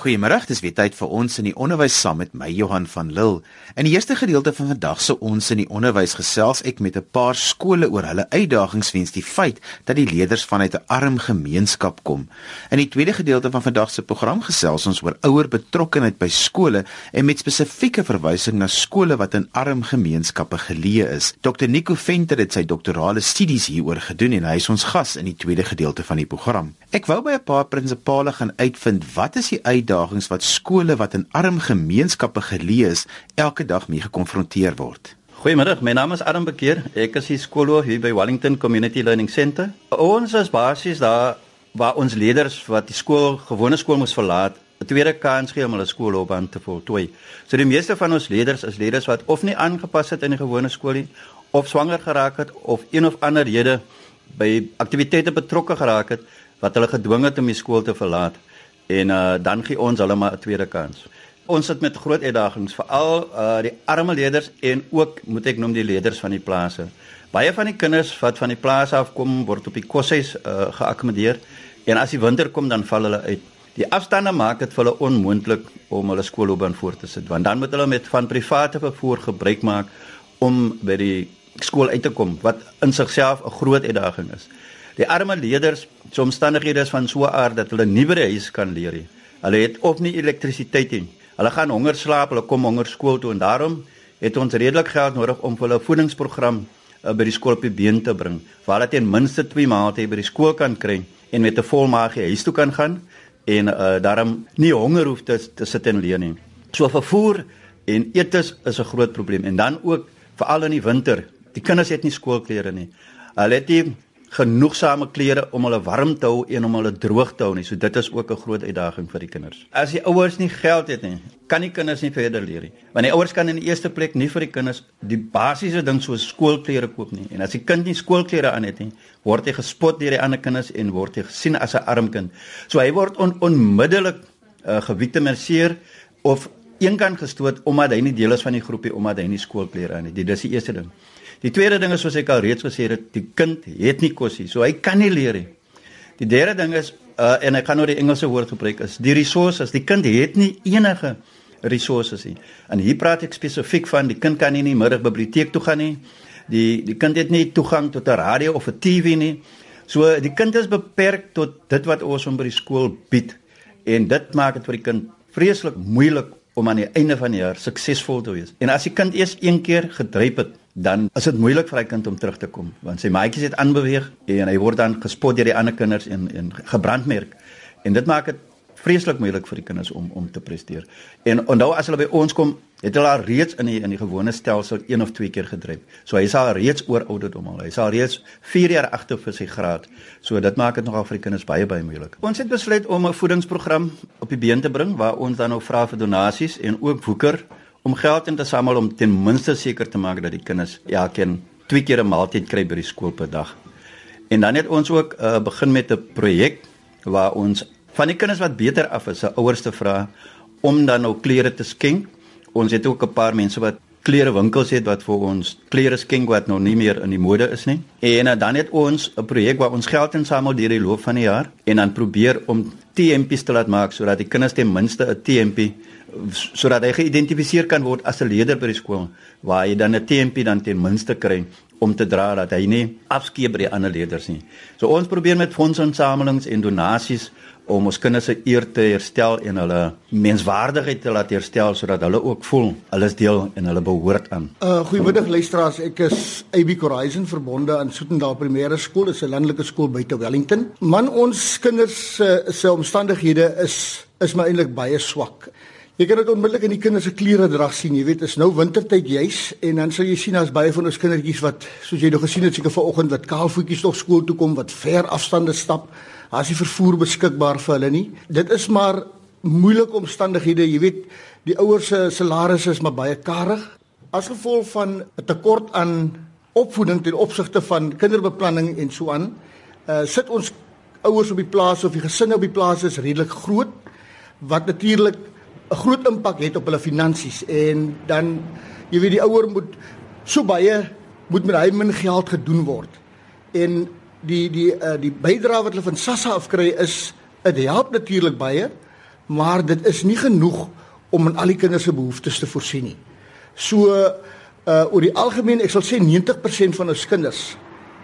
Goeiemôre, dis weer tyd vir ons in die onderwys saam met my Johan van Lille. In die eerste gedeelte van vandag se ons in die onderwys gesels ek met 'n paar skole oor hulle uitdagings weens die feit dat die leerders vanuit 'n arm gemeenskap kom. In die tweede gedeelte van vandag se program gesels ons oor ouer betrokkenheid by skole en met spesifieke verwysing na skole wat in arm gemeenskappe geleë is. Dr Nico Venter het sy doktorale studies hieroor gedoen en hy is ons gas in die tweede gedeelte van die program. Ek wou by 'n paar prinsipale gaan uitvind wat is die uitdagings wat skole wat in arm gemeenskappe geleë is elke dag mee gekonfronteer word. Goeiemôre, my naam is Adam Bekeer. Ek is die skoolhoof hier by Wellington Community Learning Centre. Ons is basies daar waar ons leerders wat die skool gewone skool moes verlaat, 'n tweede kans gee om hulle skoolloopbaan te voltooi. So die meeste van ons leerders is leerders wat of nie aangepas het in die gewone skool nie, of swanger geraak het of een of ander rede by aktiwiteite betrokke geraak het wat hulle gedwing het om die skool te verlaat en uh, dan gee ons hulle maar 'n tweede kans. Ons sit met groot uitdagings veral uh, die arme leerders en ook moet ek noem die leerders van die plase. Baie van die kinders wat van die plase af kom word op die koshuis uh, geakkommodeer en as die winter kom dan val hulle uit. Die afstande maak dit vir hulle onmoontlik om hulle skoolloopbaan voort te sit want dan moet hulle met van private vervoer gebruik maak om by die skool uit te kom wat in sigself 'n groot uitdaging is. Die arme leerders, se omstandighede is van so 'n aard dat hulle nie by die huis kan leer nie. Hulle het of nie elektrisiteit nie. Hulle gaan honger slaap, hulle kom honger skool toe en daarom het ons redelik geld nodig om vir hulle voedingsprogram uh, by die skool op die been te bring. Waar hulle ten minste 2 maaltye by die skool kan kry en met 'n vol maag huis toe kan gaan en uh, daarom nie honger hoef te, te sit en leer nie. So vervoer en etes is 'n groot probleem en dan ook veral in die winter. Die kinders het nie skoolklere nie. Hulle het nie genoegsame klere om hulle warm te hou en om hulle droog te hou nie. So dit is ook 'n groot uitdaging vir die kinders. As die ouers nie geld het nie, kan die kinders nie verder leer nie. Want die ouers kan in die eerste plek nie vir die kinders die basiese ding soos skoolklere koop nie. En as die kind nie skoolklere aan het nie, word hy gespot deur die ander kinders en word hy gesien as 'n arm kind. So hy word on, onmiddellik uh, geviktimiseer of eenkant gestoot omdat hy nie deel is van die groepie omdat hy nie skoolklere aan het nie. Dis die eerste ding. Die tweede ding is soos ek al reeds gesê het, die kind het nie kos nie, so hy kan nie leer nie. Die derde ding is uh, en ek gaan nou die Engelse woord gebruik is die resources. Die kind het nie enige resources nie. En hier praat ek spesifiek van die kind kan nie in die middag biblioteek toe gaan nie. Die die kind het nie toegang tot 'n radio of 'n TV nie. So die kind is beperk tot dit wat ons hom by die skool bied en dit maak dit vir die kind vreeslik moeilik om aan die einde van die jaar suksesvol te wees. En as die kind eers een keer gedryf het dan is dit moeilik vir hy kind om terug te kom want sy maatjies het aanbeweeg en hy word dan gespot deur die ander kinders en en gebrandmerk en dit maak dit vreeslik moeilik vir die kinders om om te presteer. En onthou as hulle by ons kom, het hulle al reeds in die in die gewone stelsel een of twee keer gedryf. So hy is al reeds oor ouderdom al. Hy is al reeds 4 jaar agter vir sy graad. So dit maak dit nogal vir die kinders baie baie moeilik. Ons het besluit om 'n voedingsprogram op die been te bring waar ons dan nou vra vir donasies en ook woeker om geld in te samel om ten minste seker te maak dat die kinders elkeen twee keer 'n maaltyd kry by die skool per dag. En dan het ons ook uh, begin met 'n projek waar ons van die kinders wat beter af is, se ouers te vra om dan nou klere te skenk. Ons het ook 'n paar mense wat klerewinkels het wat vir ons klere skenk wat nou nie meer in die mode is nie. En uh, dan het ons 'n projek waar ons geld insamel deur die loop van die jaar en dan probeer om TMP's te laat maak sodat die kinders ten minste 'n TMP sodat hy geïdentifiseer kan word as 'n leier by die skool waar hy dan 'n TMP dan ten minste kry om te dra dat hy nie afskeep by die ander leerders nie. So ons probeer met fondsinsamelings en donasies om ons kinders se eer te herstel en hulle menswaardigheid te laat herstel sodat hulle ook voel hulle is deel en hulle behoort aan. Uh goeiemiddag luisteraars, ek is AB Horizon verbonde aan Soetendal Primêre Skool, dit is 'n landelike skool buite Wellington. Man ons kinders se se omstandighede is is maar eintlik baie swak. Jy kan dit onmiddellik in die kinders se klere drag sien. Jy weet, is nou wintertyd juis en dan sal jy sien daar's baie van ons kindertjies wat soos jy nog gesien het seker vanoggend wat kaalvoetjies tog skool toe kom wat ver afstande stap. Daar's nie vervoer beskikbaar vir hulle nie. Dit is maar moeilike omstandighede. Jy weet, die ouers se salarisse is maar baie karig as gevolg van 'n tekort aan opvoeding ten opsigte van kinderbeplanning en so aan. Uh sit ons ouers op die plaas of die gesinne op die plaas is redelik groot wat natuurlik 'n groot impak het op hulle finansies en dan jy weet die ouer moet so baie moet met hy min geld gedoen word. En die die uh, die bydrae wat hulle van SASSA afkry is dit help natuurlik baie, maar dit is nie genoeg om aan al die kinders se behoeftes te voorsien nie. So uh oor die algemeen, ek sal sê 90% van ons kinders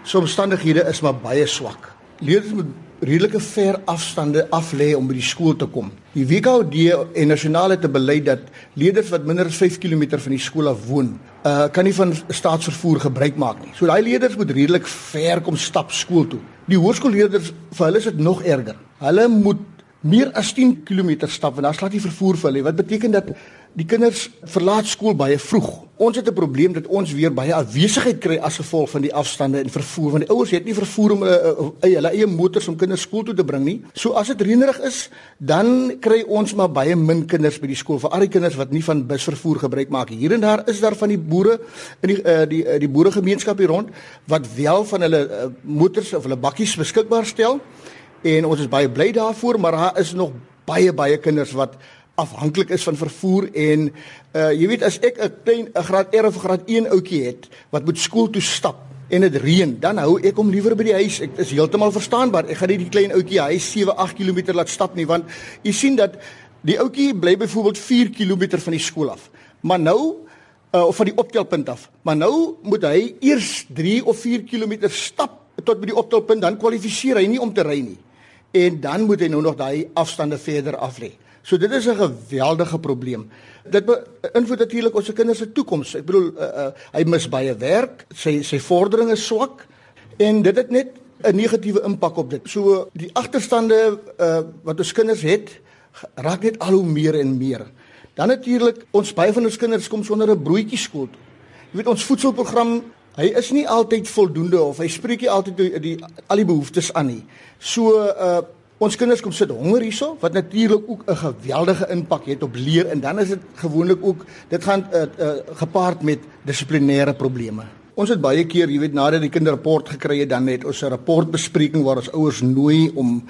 se omstandighede is maar baie swak. Leerders moet redelike ver afstande af lê om by die skool te kom. Die WKD en nasionale het beleid dat leerders wat minder as 5 km van die skool af woon, uh kan nie van staatsvervoer gebruik maak nie. So daai leerders moet redelik ver kom stap skool toe. Die hoërskoolleerders vir hulle is dit nog erger. Hulle moet meer as 10 km stap want daar's glad nie vervoer vir hulle. Wat beteken dat die kinders verlaat skool baie vroeg. Ons het 'n probleem dat ons weer baie afwesigheid kry as gevolg van die afstande en vervoer want die ouers het nie vervoer om hulle uh, hulle eie motors om kinders skool toe te bring nie. So as dit reënerig is, dan kry ons maar baie min kinders by die skool vir al die kinders wat nie van busvervoer gebruik maak. Hier en daar is daar van die boere in die uh, die uh, die boeregemeenskap hier rond wat wel van hulle uh, motors of hulle bakkies beskikbaar stel en ons is baie bly daarvoor, maar daar is nog baie baie kinders wat afhanklik is van vervoer en uh jy weet as ek 'n klein 'n graad R of graad 1 ouetjie het wat moet skool toe stap en dit reën, dan hou ek hom liewer by die huis. Ek is heeltemal verstaanbaar. Ek gaan nie die klein ouetjie hy 7, 8 km laat stap nie want jy sien dat die ouetjie bly byvoorbeeld 4 km van die skool af. Maar nou uh of van die optelpunt af. Maar nou moet hy eers 3 of 4 km stap tot by die optelpunt dan kwalifiseer hy nie om te ry nie. En dan moet hy nou nog daai afstande verder af lê. So dit is 'n geweldige probleem. Dit beïnvloed natuurlik ons se kinders se toekoms. Ek bedoel uh, uh, hy mis baie werk, sy sy vordering is swak en dit het net 'n negatiewe impak op dit. So die agterstande uh, wat ons kinders het, raak net al hoe meer en meer. Dan natuurlik ons baie van ons kinders kom sonder 'n broodjie skool toe. Jy weet ons voedselprogram Hy is nie altyd voldoende of hy spreek nie altyd die, die al die behoeftes aan nie. So uh Ons kinders kom sit honger hierso wat natuurlik ook 'n geweldige impak het op leer en dan is dit gewoonlik ook dit gaan uh, uh, gepaard met dissiplinêre probleme. Ons het baie keer, jy weet, nadat die kinderrapport gekry het, dan het ons 'n rapportbespreking waar ons ouers nooi om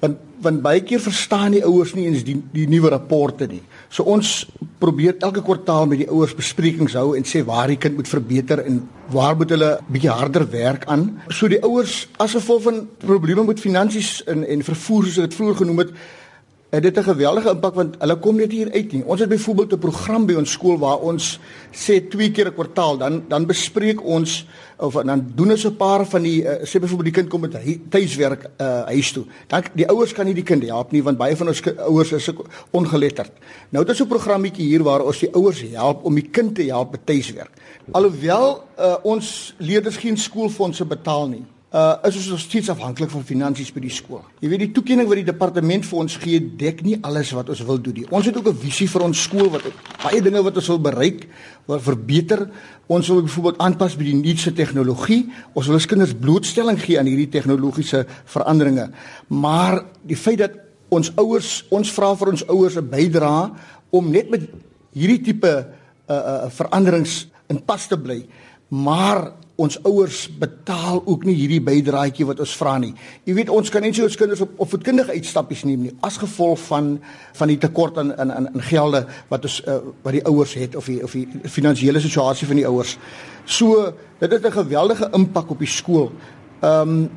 want want baie keer verstaan die ouers nie eens die die nuwe rapporte nie. So ons probeer elke kwartaal met die ouers besprekings hou en sê waar die kind moet verbeter en waar moet hulle bietjie harder werk aan. So die ouers as gevolg van probleme met finansies en en vervoer soos ek dit vroeër genoem het, het dit 'n geweldige impak want hulle kom net hier uit nie. Ons het byvoorbeeld 'n program by ons skool waar ons sê twee keer 'n kwartaal dan dan bespreek ons of dan doen ons 'n paar van die uh, sê byvoorbeeld die kind kom met tuiswerk uh, huis toe. Dan die ouers kan nie die kind help nie want baie van ons ouers is ongeletterd. Nou dit is 'n programmetjie hier waar ons die ouers help om die kind te help met tuiswerk. Alhoewel uh, ons leerders geen skoolfondse betaal nie uh is ons nog steeds afhanklik van finansies by die skool. Jy weet die toekenning wat die departement vir ons gee, dek nie alles wat ons wil doen nie. Ons het ook 'n visie vir ons skool wat baie dinge wat ons wil bereik, wil verbeter. Ons wil byvoorbeeld aanpas by die nuutste tegnologie. Ons wil ons kinders blootstelling gee aan hierdie tegnologiese veranderinge. Maar die feit dat ons ouers, ons vra vir ons ouers 'n bydrae om net met hierdie tipe uh uh veranderings in pas te bly. Maar ons ouers betaal ook nie hierdie bydraetjie wat ons vra nie. Jy weet ons kan net so ons kinders op op voetkundige uitstappies neem nie as gevolg van van die tekort aan in in in gelde wat ons uh, wat die ouers het of die of die finansiële situasie van die ouers. So dit het 'n geweldige impak op die skool. Ehm um,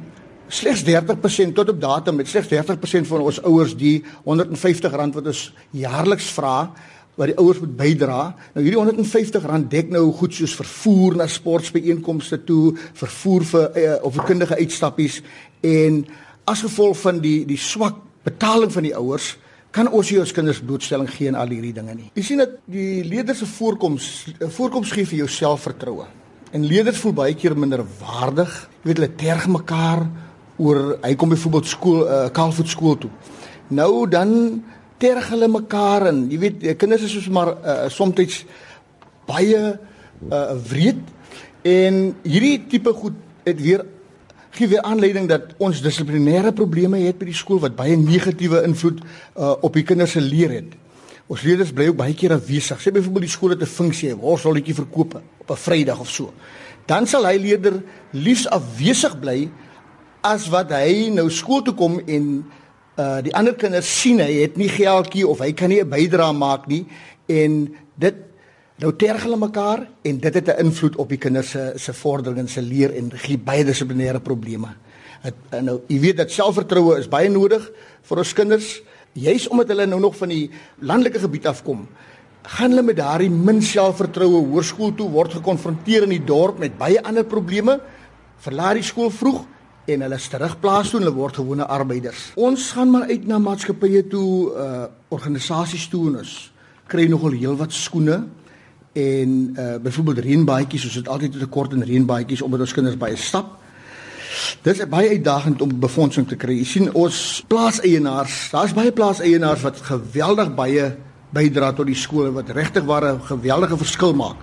slegs 30% tot op datum met slegs 30% van ons ouers die R150 wat ons jaarliks vra wat die ouers moet bydra. Nou hierdie R150 dek nou goed soos vervoer na sportbyeenkomste toe, vervoer vir uh, of kundige uitstappies en as gevolg van die die swak betaling van die ouers kan ons nie ons kinders blootstelling gee aan al hierdie dinge nie. Jy sien dat die leerders se voorkoms voorkoms gee vir jou selfvertroue. En leerders voel baie keer minder waardig. Jy weet hulle terg mekaar oor hy kom byvoorbeeld skool uh, Kaalvoet skool toe. Nou dan terg hulle mekaar en jy weet kinders is soos maar uh, soms baie uh, wreed en hierdie tipe goed het weer gee weer aanleiding dat ons dissiplinêre probleme het by die skool wat baie negatiewe invloed uh, op die kinders se leer het. Ons leerders bly ook baie keer afwesig. Sê byvoorbeeld die skool het 'n funksie, worselletjie verkoop op 'n Vrydag of so. Dan sal hy leerder liefs afwesig bly as wat hy nou skool toe kom en uh die ander kinders sien hy het nie geldjie of hy kan nie 'n bydrae maak nie en dit nou terg hulle mekaar en dit het 'n invloed op die kinders se se vordering en se leer en gee baie dissiplinêre probleme. Het, nou jy weet dat selfvertroue is baie nodig vir ons kinders Juis omdat hulle nou nog van die landelike gebied afkom, gaan hulle met daardie min selfvertroue hoërskool toe word gekonfronteer in die dorp met baie ander probleme. Verlaat die skool vroeg en hulle is terugplaas toe en hulle word gewone arbeiders. Ons gaan maar uit na maatskappye toe, uh organisasies toe en ons kry nogal heelwat skoene en uh byvoorbeeld reënbaadjies, ons het altyd 'n tekort in reënbaadjies omdat ons kinders baie stap. Dit is baie uitdagend om befondsing te kry. Jy sien ons plaaseienaars, daar's baie plaaseienaars wat geweldig baie bydra tot die skole wat regtig ware geweldige verskil maak.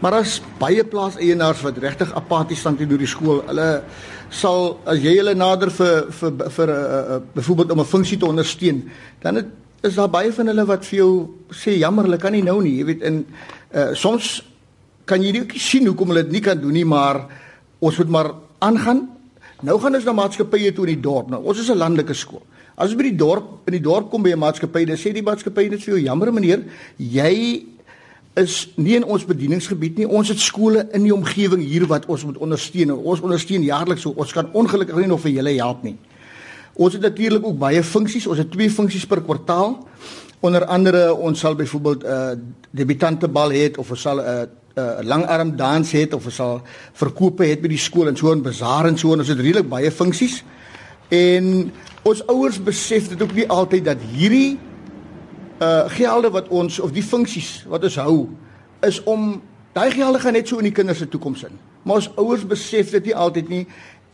Maar as baie plaaseienaars wat regtig apaties staan teenoor die skool, hulle sal as jy hulle nader vir vir vir uh, uh, byvoorbeeld om 'n funksie te ondersteun, dan het, is daar baie van hulle wat vir jou sê jammer, hulle kan nie nou nie, jy weet in uh, soms kan jy nie sien hoekom hulle dit nie kan doen nie, maar ons moet maar aangaan Nou gaan ons na maatskappye toe in die dorp. Nou, ons is 'n landelike skool. As ons by die dorp in die dorp kom by 'n maatskappy, dan sê die maatskappy net vir jou, "Jammer meneer, jy is nie in ons bedieningsgebied nie. Ons het skole in die omgewing hier wat ons moet ondersteun. Ons ondersteun jaarliks so ons kan ongelukkig nie nog vir julle help nie." Ons het natuurlik ook baie funksies. Ons het twee funksies per kwartaal. Onder andere ons sal byvoorbeeld 'n uh, debutantebal hê of ons sal 'n uh, 'n uh, langarm dans het of ons sal verkope het by die skool en so 'n bazaar en so en ons het redelik baie funksies. En ons ouers besef dit ook nie altyd dat hierdie uh gelde wat ons of die funksies wat ons hou is om daai gelde gaan net so in die kinders se toekoms in. Maar ons ouers besef dit nie altyd nie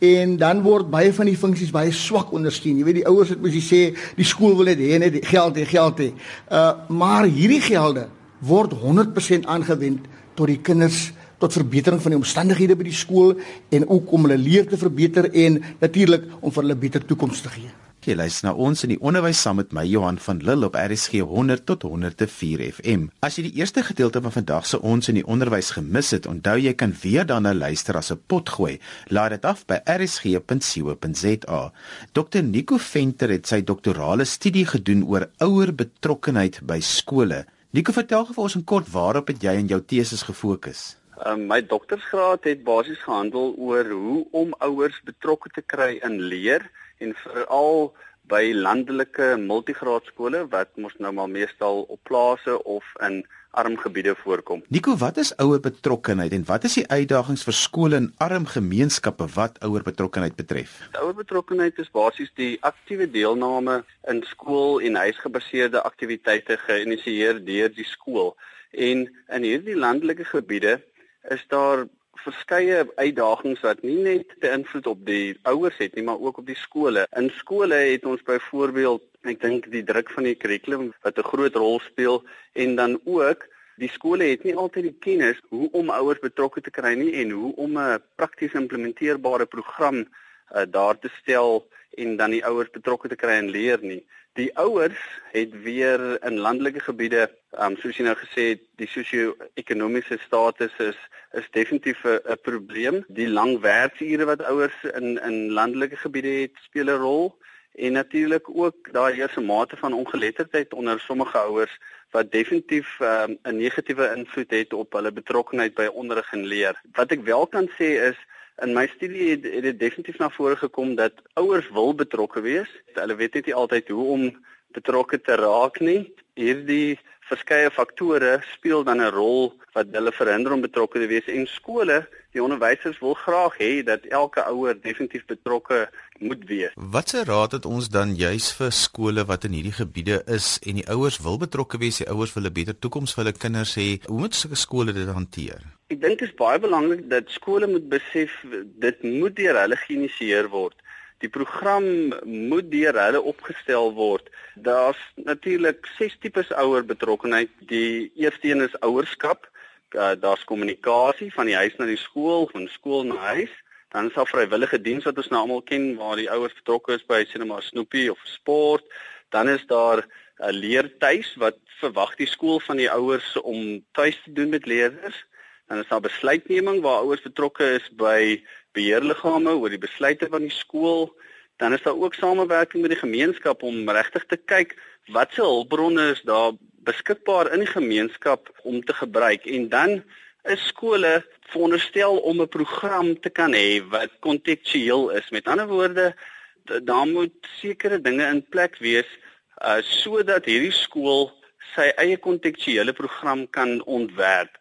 en dan word baie van die funksies baie swak ondersteun. Jy weet die ouers het mos sê die skool wil net hê net geld hê geld hê. Uh maar hierdie gelde word 100% aangewend tot die kinders tot verbetering van die omstandighede by die skool en ook om hulle leer te verbeter en natuurlik om vir hulle beter toekoms te gee. Jy luister na ons in die onderwys saam met my Johan van Lille op RSG 100 tot 104 FM. As jy die eerste gedeelte van vandag se ons in die onderwys gemis het, onthou jy kan weer daarna luister as 'n pot gooi. Laai dit af by rsg.co.za. Dr Nico Venter het sy doktorale studie gedoen oor ouer betrokkenheid by skole. Nico, vertel vir ons in kort waarop het jy in jou teses gefokus? Um, my doktorsgraad het basies gehandel oor hoe om ouers betrokke te kry in leer en veral by landelike multigraadskole wat mos nou maar meestal op plase of in arm gebiede voorkom. Nico, wat is ouer betrokkenheid en wat is die uitdagings vir skole in arm gemeenskappe wat ouer betrokkenheid betref? Ouer betrokkenheid is basies die aktiewe deelname in skool en huisgebaseerde aktiwiteite geïnisieer deur die skool. En in hierdie landelike gebiede is daar verskeie uitdagings wat nie net beïnvloed op die ouers het nie, maar ook op die skole. In skole het ons byvoorbeeld, ek dink die druk van die kurrikulum wat 'n groot rol speel en dan ook die skole het nie altyd die kennis hoe om ouers betrokke te kry nie en hoe om 'n prakties implementeerbare program uh, daar te stel en dan die ouers betrokke te kry en leer nie. Die ouers het weer in landelike gebiede, um, soos jy nou gesê het, die sosio-ekonomiese status is is definitief 'n probleem. Die lang werksure wat ouers in in landelike gebiede het, speel 'n rol en natuurlik ook daai heerse mate van ongeletterdheid onder sommige ouers wat definitief um, 'n negatiewe invloed het op hulle betrokkenheid by onderrig en leer. Wat ek wel kan sê is In my studie het, het dit definitief na vore gekom dat ouers wil betrokke wees. Hulle weet net nie altyd hoe om betrokke te raak nie. Hierdie verskeie faktore speel dan 'n rol wat hulle verhinder om betrokke te wees en skole, die onderwysers wil graag hê dat elke ouer definitief betrokke moet wees. Watse raad het ons dan juis vir skole wat in hierdie gebiede is en die ouers wil betrokke wees, die ouers wil 'n beter toekoms vir hulle kinders hê. Hoe moet sulke skole dit hanteer? Ek dink dit is baie belangrik dat skole moet besef dit moet deur hulle geïnisieer word. Die program moet deur hulle opgestel word. Daar's natuurlik ses tipes ouer betrokkenheid. Die eerste een is ouerskap. Uh, daar's kommunikasie van die huis na die skool, van skool na huis. Dan is daar vrywillige diens wat ons nou almal ken waar die ouers betrokke is by sinema snoepie of sport. Dan is daar 'n uh, leertuis wat verwag die skool van die ouers om tuis te doen met leerders dan is daar besluitneming waar ouers betrokke is by beheerliggame oor die besluite van die skool. Dan is daar ook samewerking met die gemeenskap om regtig te kyk watse hulpbronne is daar beskikbaar in die gemeenskap om te gebruik en dan is skole veronderstel om 'n program te kan hê wat kontekstueel is. Met ander woorde, daar moet sekere dinge in plek wees uh sodat hierdie skool sy eie kontekstuele program kan ontwerp.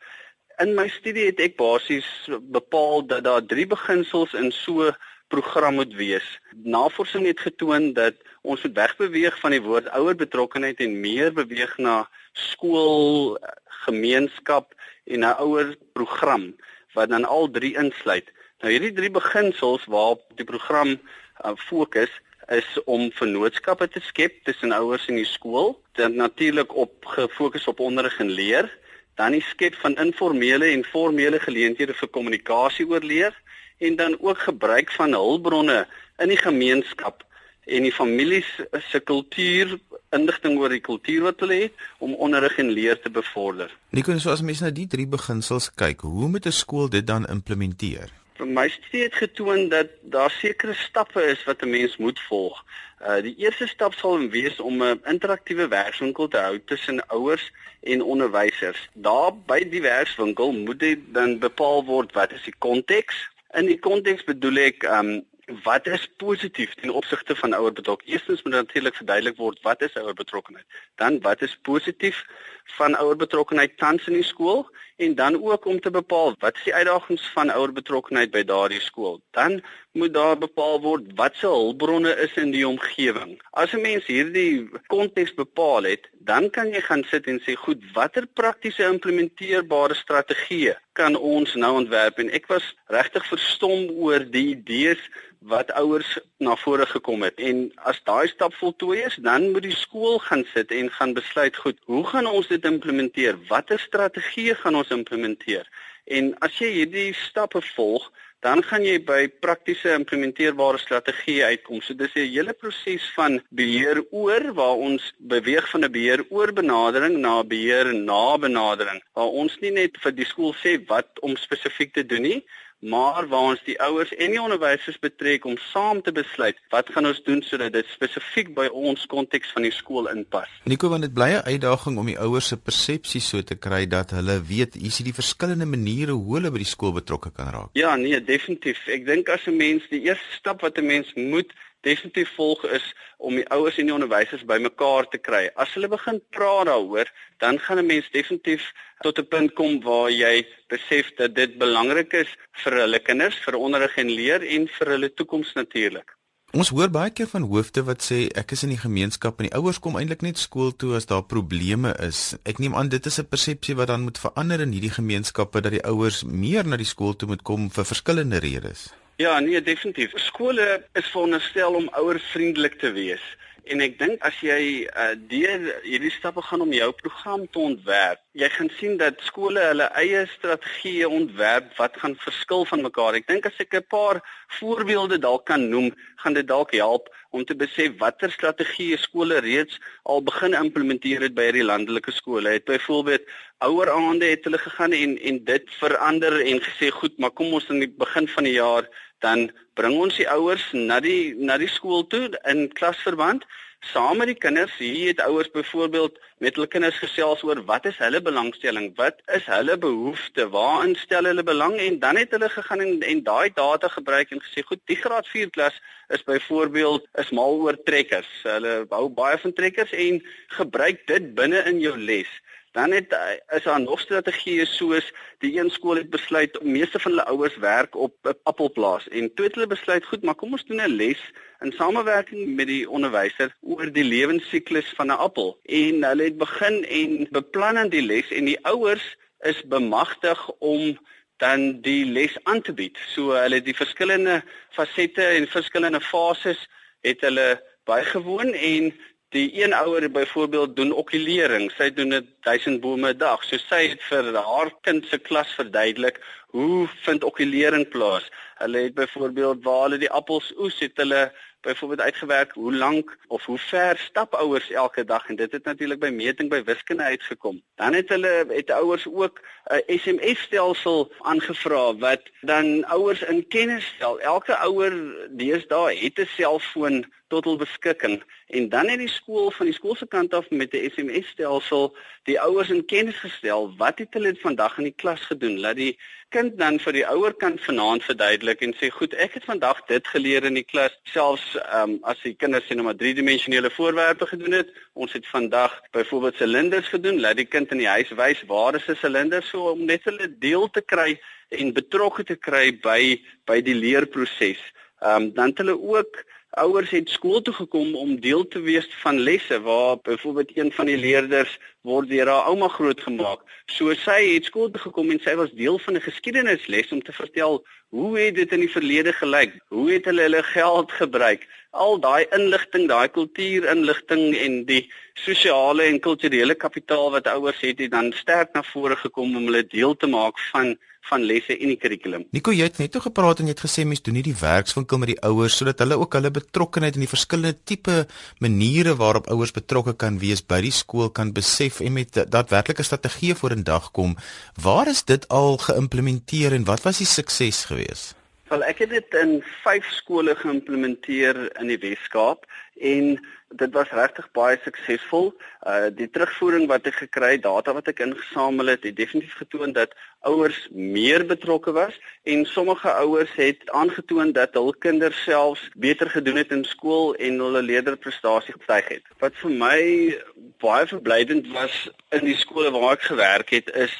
In my studie het ek basies bepaal dat daar drie beginsels in so program moet wees. Navorsing het getoon dat ons moet wegbeweeg van die woord ouer betrokkenheid en meer beweeg na skool, gemeenskap en 'n ouer program wat dan al drie insluit. Nou hierdie drie beginsels waarop die program uh, fokus is om vennootskappe te skep tussen ouers en die skool, dan natuurlik op gefokus op onderrig en leer, dan die skep van informele en formele geleenthede vir kommunikasie oor leer en dan ook gebruik van hulpbronne in die gemeenskap en die families se kultuur indigting oor die kultuur wat hulle het om onderrig en leer te bevorder. Nico, so as mense na die drie beginsels kyk, hoe moet 'n skool dit dan implementeer? Vir my studie het getoon dat daar sekere stappe is wat 'n mens moet volg. Uh die eerste stap sal wees om 'n interaktiewe werkswinkel te hou tussen ouers en onderwysers. Daar by die werkswinkel moet dit dan bepaal word wat is die konteks In die konteks bedoel ek um wat is positief ten opsigte van ouer betrokkenheid? Eerstens moet natuurlik verduidelik word wat is ouer betrokkenheid. Dan wat is positief van ouer betrokkenheid tans in die skool en dan ook om te bepaal wat is die uitdagings van ouer betrokkenheid by daardie skool. Dan moet daar bepaal word wat se hulpbronne is in die omgewing. As 'n mens hierdie konteks bepaal het, dan kan jy gaan sit en sê goed, watter praktiese implementeerbare strategieë kan ons nou ontwerp en ek was regtig verstom oor die idees wat ouers na vore gekom het en as daai stap voltooi is dan moet die skool gaan sit en gaan besluit goed hoe gaan ons dit implementeer watter strategie gaan ons implementeer en as jy hierdie stappe volg dan gaan jy by praktiese implementeerbare strategieë uitkom. So dis 'n hele proses van beheer oor waar ons beweeg van 'n beheer oor benadering na beheer na benadering. Waar ons nie net vir die skool sê wat om spesifiek te doen nie, maar waar ons die ouers en die onderwysers betrek om saam te besluit wat gaan ons doen sodat dit spesifiek by ons konteks van die skool inpas. Nico, want dit bly 'n uitdaging om die ouers se persepsie so te kry dat hulle weet hier is die verskillende maniere hoe hulle by die skool betrokke kan raak. Ja, nee, definitief. Ek dink as 'n mens die eerste stap wat 'n mens moet definitief volg is om die ouers en die onderwysers bymekaar te kry. As hulle begin praat daaroor, dan gaan 'n mens definitief tot 'n punt kom waar jy besef dat dit belangrik is vir hulle kinders, vir onderrig en leer en vir hulle toekoms natuurlik. Ons hoor baie keer van hoofde wat sê ek is in die gemeenskap en die ouers kom eintlik net skool toe as daar probleme is. Ek neem aan dit is 'n persepsie wat dan moet verander in hierdie gemeenskappe dat die ouers meer na die skool toe moet kom vir verskillende redes. Ja, nee, definitief. Skole is veronderstel om ouervriendelik te wees. En ek dink as jy uh, deur hierdie stappe gaan om jou program te ontwerp, jy gaan sien dat skole hulle eie strategieë ontwerp wat gaan verskil van mekaar. Ek dink as ek 'n paar voorbeelde dalk kan noem, gaan dit dalk help om te besef watter strategieë skole reeds al begin implementeer het by hierdie landelike skole. Het byvoorbeeld ouer aande het hulle gegaan en en dit verander en gesê goed, maar kom ons aan die begin van die jaar dan bring ons die ouers na die na die skool toe in klasverband saam met die kinders. Hier het ouers byvoorbeeld met hulle kinders gesels oor wat is hulle belangstelling, wat is hulle behoeftes, waarin stel hulle belang en dan het hulle gegaan en, en daai data gebruik en gesê goed, die graad 4 klas is byvoorbeeld is mal oor trekkers. Hulle hou baie van trekkers en gebruik dit binne in jou les. Dan het is daar nog strategieë soos die een skool het besluit om meeste van hulle ouers werk op 'n appelplaas en toe het hulle besluit goed maar kom ons doen 'n les in samewerking met die onderwyser oor die lewensiklus van 'n appel en hulle het begin en beplan aan die les en die ouers is bemagtig om dan die les aan te bied. So hulle die verskillende fasette en verskillende fases het hulle bygewoon en Die een ouer byvoorbeeld doen okulering. Sy doen dit 1000 bome 'n dag. So sy het vir haar kind se klas verduidelik hoe vind okulering plaas. Hulle het byvoorbeeld waar hulle die appels oes, het hulle byvoorbeeld uitgewerk hoe lank of hoe ver stap ouers elke dag en dit het natuurlik by meting by wiskunde uitgekom. Dan het hulle het ouers ook 'n SMS stelsel aangevra wat dan ouers in kennis stel. Elke ouer deesdae het 'n selfoon tot hul beskikking en dan het die skool van die skool se kant af met 'n SMS stelsel die ouers in kennis gestel wat het hulle vandag in die klas gedoen laat die kind dan vir die ouer kant vanaand verduidelik en sê goed ek het vandag dit geleer in die klas selfs um, as die kinders sê nou maar driedimensionele voorwerpe gedoen het ons het vandag byvoorbeeld silinders gedoen laat die kind in die huis wys waar is 'n silinder so om net hulle deel te kry en betrokke te kry by by die leerproses. Ehm um, dan het hulle ook ouers het skool toe gekom om deel te wees van lesse waar byvoorbeeld een van die leerders word deur haar ouma grootgemaak. So sy het skool toe gekom en sy was deel van 'n geskiedenisles om te vertel hoe het dit in die verlede gelyk? Hoe het hulle hulle geld gebruik? Al daai inligting, daai kultuurinligting en die sosiale en kulturele kapitaal wat ouers het, het dan sterk na vore gekom om hulle deel te maak van van lesse in die kurrikulum. Nico, jy het net toe gepraat en jy het gesê mense doen nie die werkswinkel met die ouers sodat hulle ook hulle betrokkeheid in die verskillende tipe maniere waarop ouers betrokke kan wees by die skool kan besef en met daadwerklike strategieë vorendag kom. Waar is dit al geïmplementeer en wat was die sukses geweest? Wel ek het dit in 5 skole geïmplementeer in die Wes-Kaap en dit was regtig baie suksesvol. Uh die terugvoering wat ek gekry het, data wat ek ingesamel het, het definitief getoon dat ouers meer betrokke was en sommige ouers het aangetoon dat hul kinders selfs beter gedoen het in skool en hulle leerderprestasie gestyg het. Wat vir my baie verblydend was in die skole waar ek gewerk het, is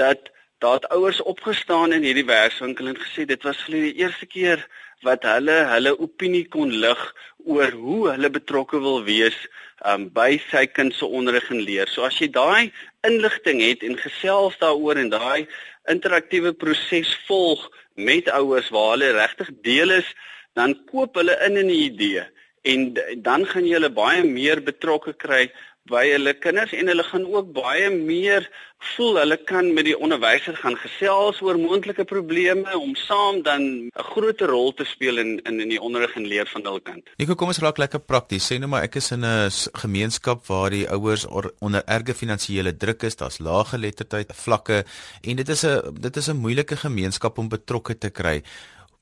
dat daar het ouers opgestaan in hierdie werkswinkel en gesê dit was vir die eerste keer wat hulle hulle opinie kon lig oor hoe hulle betrokke wil wees um, by sy kind se onderrig en leer. So as jy daai inligting het en gesels daaroor en daai interaktiewe proses volg met ouers waar hulle regtig deel is, dan koop hulle in in die idee en dan gaan jy hulle baie meer betrokke kry by hulle kinders en hulle gaan ook baie meer voel hulle kan met die onderwyser gaan gesels oor moontlike probleme om saam dan 'n groter rol te speel in in in die onderrig en leer van hul kind. Nico, kom ons raak lekker prakties. Sê nou maar ek is in 'n gemeenskap waar die ouers onder erge finansiële druk is, daar's lae geletterdheid vlakke en dit is 'n dit is 'n moeilike gemeenskap om betrokke te kry.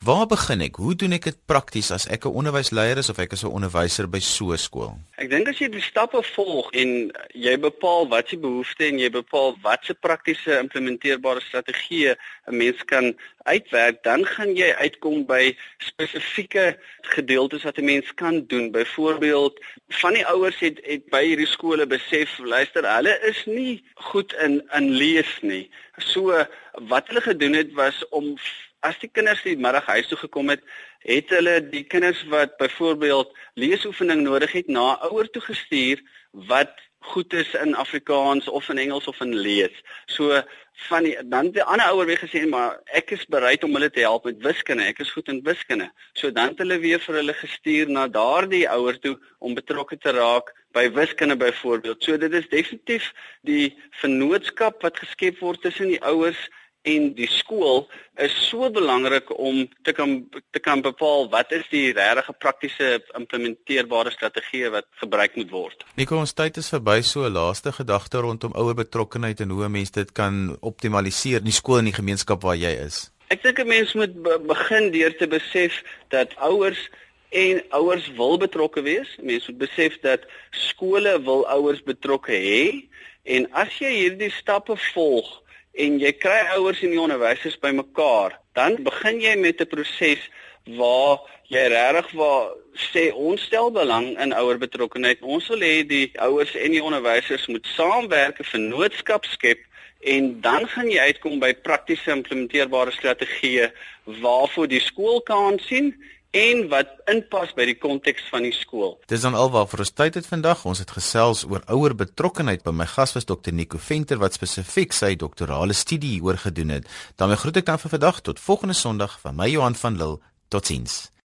Waar begin ek? Hoe doen ek dit prakties as ek 'n onderwysleier is of ek is 'n onderwyser by so 'n skool? Ek dink as jy die stappe volg en jy bepaal wat se behoeftes en jy bepaal wat se praktiese implementeerbare strategieë 'n mens kan uitwerk, dan gaan jy uitkom by spesifieke gedeeltes wat 'n mens kan doen. Byvoorbeeld, van die ouers het het by hierdie skole besef, luister, hulle is nie goed in in lees nie. So wat hulle gedoen het was om as die kinders die middag huis toe gekom het, het hulle die kinders wat byvoorbeeld leesoefening nodig het na ouer toe gestuur wat goed is in Afrikaans of in Engels of in lees. So van die dan die ander ouer weer gesê maar ek is bereid om hulle te help met wiskunde. Ek is goed in wiskunde. So dan het hulle weer vir hulle gestuur na daardie ouer toe om betrokke te raak by wiskunde byvoorbeeld. So dit is definitief die vennootskap wat geskep word tussen die ouers en die skool is so belangrik om te kan te kan bepaal wat is die regte praktiese implementeerbare strategie wat gebruik moet word. Nico, ons tyd is verby, so 'n laaste gedagte rondom ouer betrokkenheid en hoe 'n mens dit kan optimaliseer in die skool en die gemeenskap waar jy is. Ek dink 'n mens moet be begin deur te besef dat ouers en ouers wil betrokke wees. Mense moet besef dat skole wil ouers betrokke hê en as jy hierdie stappe volg en jy kry ouers en die onderwysers bymekaar, dan begin jy met 'n proses waar jy regtig waar sê ons stel belang in ouer betrokkenheid. Ons wil hê die ouers en die onderwysers moet saamwerk vir noodskap skep en dan gaan jy uitkom by praktiese implementeerbare strategieë waarvoor die skool kan sien en wat inpas by die konteks van die skool. Dis dan alwaar vir ons tyd het vandag. Ons het gesels oor ouer betrokkenheid. By my gas was Dr Nico Venter wat spesifiek sy doktorale studie hieroor gedoen het. Dan my groete kan vir vandag tot volgende Sondag van my Johan van Lille. Totsiens.